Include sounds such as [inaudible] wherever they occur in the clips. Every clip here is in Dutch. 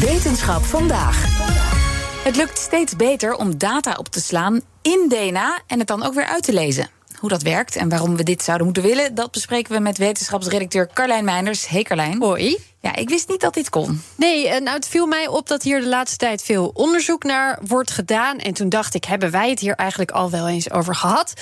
Wetenschap vandaag. Het lukt steeds beter om data op te slaan in DNA en het dan ook weer uit te lezen. Hoe dat werkt en waarom we dit zouden moeten willen, dat bespreken we met wetenschapsredacteur Carlijn Meinders. Hey Carlijn. Hoi. Ja, ik wist niet dat dit kon. Nee, nou, het viel mij op dat hier de laatste tijd veel onderzoek naar wordt gedaan. En toen dacht ik, hebben wij het hier eigenlijk al wel eens over gehad?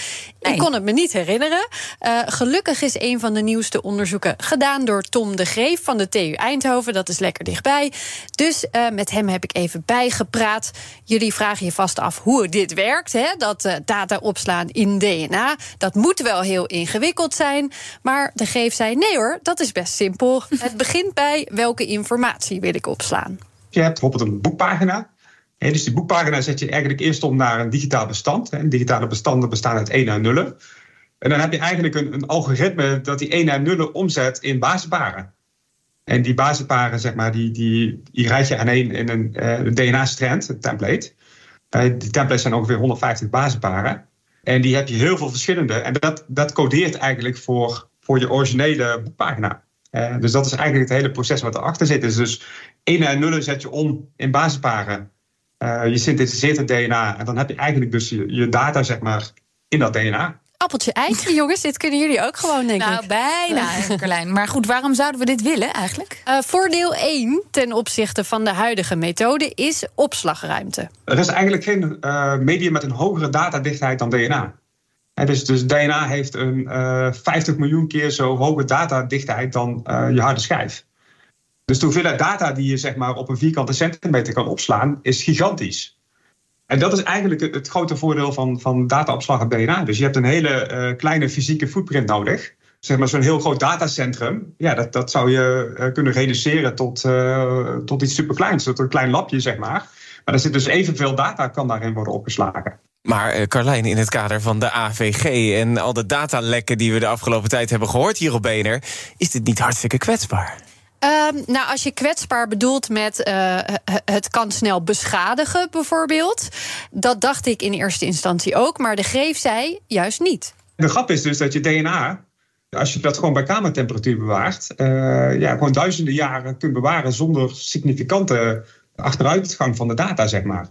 Ik kon het me niet herinneren. Uh, gelukkig is een van de nieuwste onderzoeken gedaan door Tom de Greef van de TU Eindhoven. Dat is lekker dichtbij. Dus uh, met hem heb ik even bijgepraat. Jullie vragen je vast af hoe dit werkt. Hè? Dat uh, data opslaan in DNA. Dat moet wel heel ingewikkeld zijn. Maar de Greef zei: nee hoor, dat is best simpel. [laughs] het begint bij welke informatie wil ik opslaan. Je hebt bijvoorbeeld een boekpagina. En dus die boekpagina zet je eigenlijk eerst om naar een digitaal bestand. En digitale bestanden bestaan uit 1 en nullen. En dan heb je eigenlijk een, een algoritme dat die 1 en nullen omzet in basisparen. En die basisparen, zeg maar, die, die, die rijd je aan in een, uh, DNA-strand, een template. Uh, die templates zijn ongeveer 150 basisparen. En die heb je heel veel verschillende. En dat, dat codeert eigenlijk voor, voor je originele boekpagina. Uh, dus dat is eigenlijk het hele proces wat erachter zit. Dus, dus 1 en 0 zet je om in basisparen. Uh, je synthetiseert het DNA en dan heb je eigenlijk dus je, je data zeg maar in dat DNA. Appeltje eitje, [laughs] jongens. Dit kunnen jullie ook gewoon, denk nou, ik. Nou, bijna, [laughs] Carlijn. Maar goed, waarom zouden we dit willen eigenlijk? Uh, voordeel 1 ten opzichte van de huidige methode is opslagruimte. Er is eigenlijk geen uh, medium met een hogere datadichtheid dan DNA. Dus, dus, DNA heeft een uh, eh, 50 miljoen keer zo hoge datadichtheid dan uh, je harde schijf. Dus de hoeveelheid data die je zeg maar, op een vierkante centimeter kan opslaan, is gigantisch. En dat is eigenlijk het, grote voordeel van, van dataopslag op DNA. Dus je hebt een hele uh, kleine fysieke footprint nodig. Zeg maar zo'n heel groot datacentrum, ja, dat, dat zou je kunnen reduceren tot, tot iets superkleins, tot een klein lapje, zeg maar. Maar er zit dus evenveel data kan daarin worden opgeslagen. Maar uh, Carlijn, in het kader van de AVG en al de datalekken die we de afgelopen tijd hebben gehoord hier op BNR, is dit niet hartstikke kwetsbaar? Um, nou, als je kwetsbaar bedoelt met uh, het kan snel beschadigen, bijvoorbeeld. Dat dacht ik in eerste instantie ook, maar de greef zei juist niet. De grap is dus dat je DNA, als je dat gewoon bij kamertemperatuur bewaart, uh, ja, gewoon duizenden jaren kunt bewaren zonder significante achteruitgang van de data, zeg maar.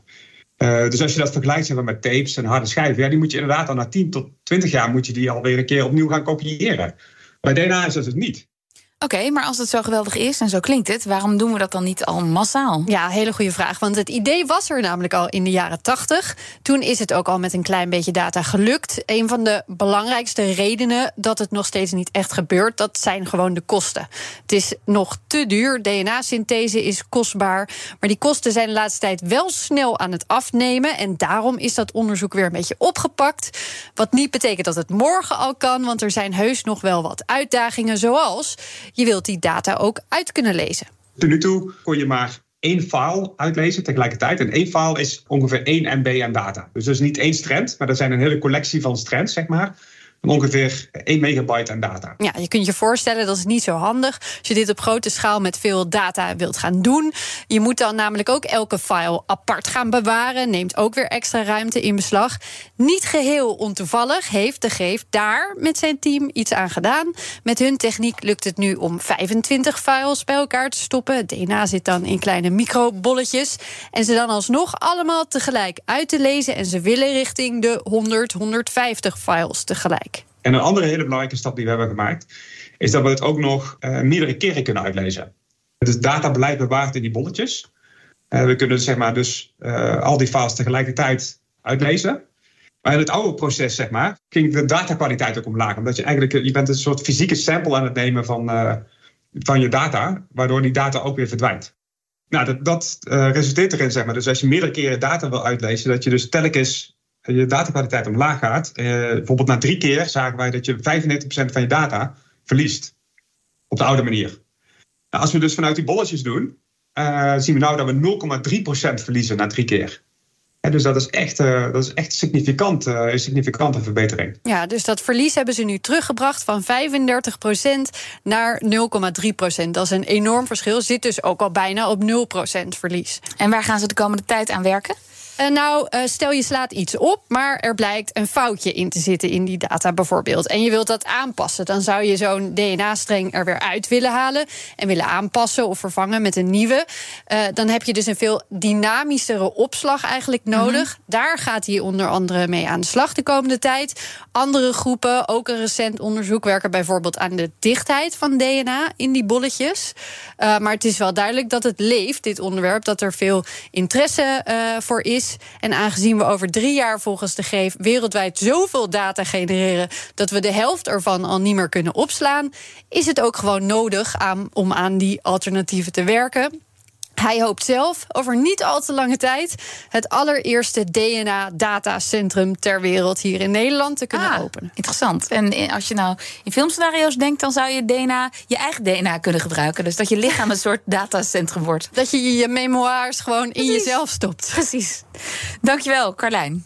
Uh, dus als je dat vergelijkt zeg maar, met tapes en harde schijven, ja, die moet je inderdaad al na 10 tot 20 jaar moet je die alweer een keer opnieuw gaan kopiëren. Bij DNA is dat het niet. Oké, maar als het zo geweldig is en zo klinkt het, waarom doen we dat dan niet al massaal? Ja, hele goede vraag. Want het idee was er namelijk al in de jaren 80. Toen is het ook al met een klein beetje data gelukt. Een van de belangrijkste redenen dat het nog steeds niet echt gebeurt, dat zijn gewoon de kosten. Het is nog te duur. DNA-synthese is kostbaar. Maar die kosten zijn de laatste tijd wel snel aan het afnemen. En daarom is dat onderzoek weer een beetje opgepakt. Wat niet betekent dat het morgen al kan, want er zijn heus nog wel wat uitdagingen, zoals je wilt die data ook uit kunnen lezen. Tot nu toe kon je maar één file uitlezen tegelijkertijd. En één file is ongeveer 1 MB aan data. Dus dat is niet één strand, maar dat zijn een hele collectie van strands, zeg maar ongeveer 1 megabyte aan data. Ja, je kunt je voorstellen dat is niet zo handig als je dit op grote schaal met veel data wilt gaan doen. Je moet dan namelijk ook elke file apart gaan bewaren, neemt ook weer extra ruimte in beslag. Niet geheel ontoevallig heeft de Geef daar met zijn team iets aan gedaan. Met hun techniek lukt het nu om 25 files bij elkaar te stoppen. DNA zit dan in kleine microbolletjes. En ze dan alsnog allemaal tegelijk uit te lezen. En ze willen richting de 100, 150 files tegelijk. En een andere hele belangrijke stap die we hebben gemaakt, is dat we het ook nog uh, meerdere keren kunnen uitlezen. Dus data blijft bewaard in die bolletjes. Uh, we kunnen zeg maar, dus uh, al die files tegelijkertijd uitlezen. Maar in het oude proces, zeg maar, ging de datakwaliteit ook omlaag. Omdat je eigenlijk, je bent een soort fysieke sample aan het nemen van, van je data, waardoor die data ook weer verdwijnt. Nou, dat, dat resulteert erin, zeg maar. Dus als je meerdere keren data wil uitlezen, dat je dus telkens je datakwaliteit omlaag gaat. Eh, bijvoorbeeld na drie keer zagen wij dat je 95% van je data verliest. Op de oude manier. Nou, als we dus vanuit die bolletjes doen, uh, zien we nou dat we 0,3% verliezen na drie keer. En dus dat is echt, uh, dat is echt significant, een significante verbetering. Ja, dus dat verlies hebben ze nu teruggebracht van 35% naar 0,3%. Dat is een enorm verschil. Zit dus ook al bijna op 0% verlies. En waar gaan ze de komende tijd aan werken? Uh, nou, uh, stel je slaat iets op, maar er blijkt een foutje in te zitten in die data bijvoorbeeld. En je wilt dat aanpassen. Dan zou je zo'n DNA-streng er weer uit willen halen en willen aanpassen of vervangen met een nieuwe. Uh, dan heb je dus een veel dynamischere opslag eigenlijk nodig. Mm -hmm. Daar gaat hij onder andere mee aan de slag de komende tijd. Andere groepen, ook een recent onderzoek, werken bijvoorbeeld aan de dichtheid van DNA in die bolletjes. maar het is wel duidelijk dat het leeft, dit onderwerp, dat er veel interesse voor is. En aangezien we over drie jaar volgens de GEF wereldwijd zoveel data genereren dat we de helft ervan al niet meer kunnen opslaan, is het ook gewoon nodig om aan die alternatieven te werken. Hij hoopt zelf over niet al te lange tijd het allereerste DNA-datacentrum ter wereld hier in Nederland te kunnen ah, openen. Interessant. En als je nou in filmscenario's denkt, dan zou je DNA, je eigen DNA kunnen gebruiken. Dus dat je lichaam een soort datacentrum wordt. Dat je je memoirs gewoon Precies. in jezelf stopt. Precies. Dankjewel, Carlijn.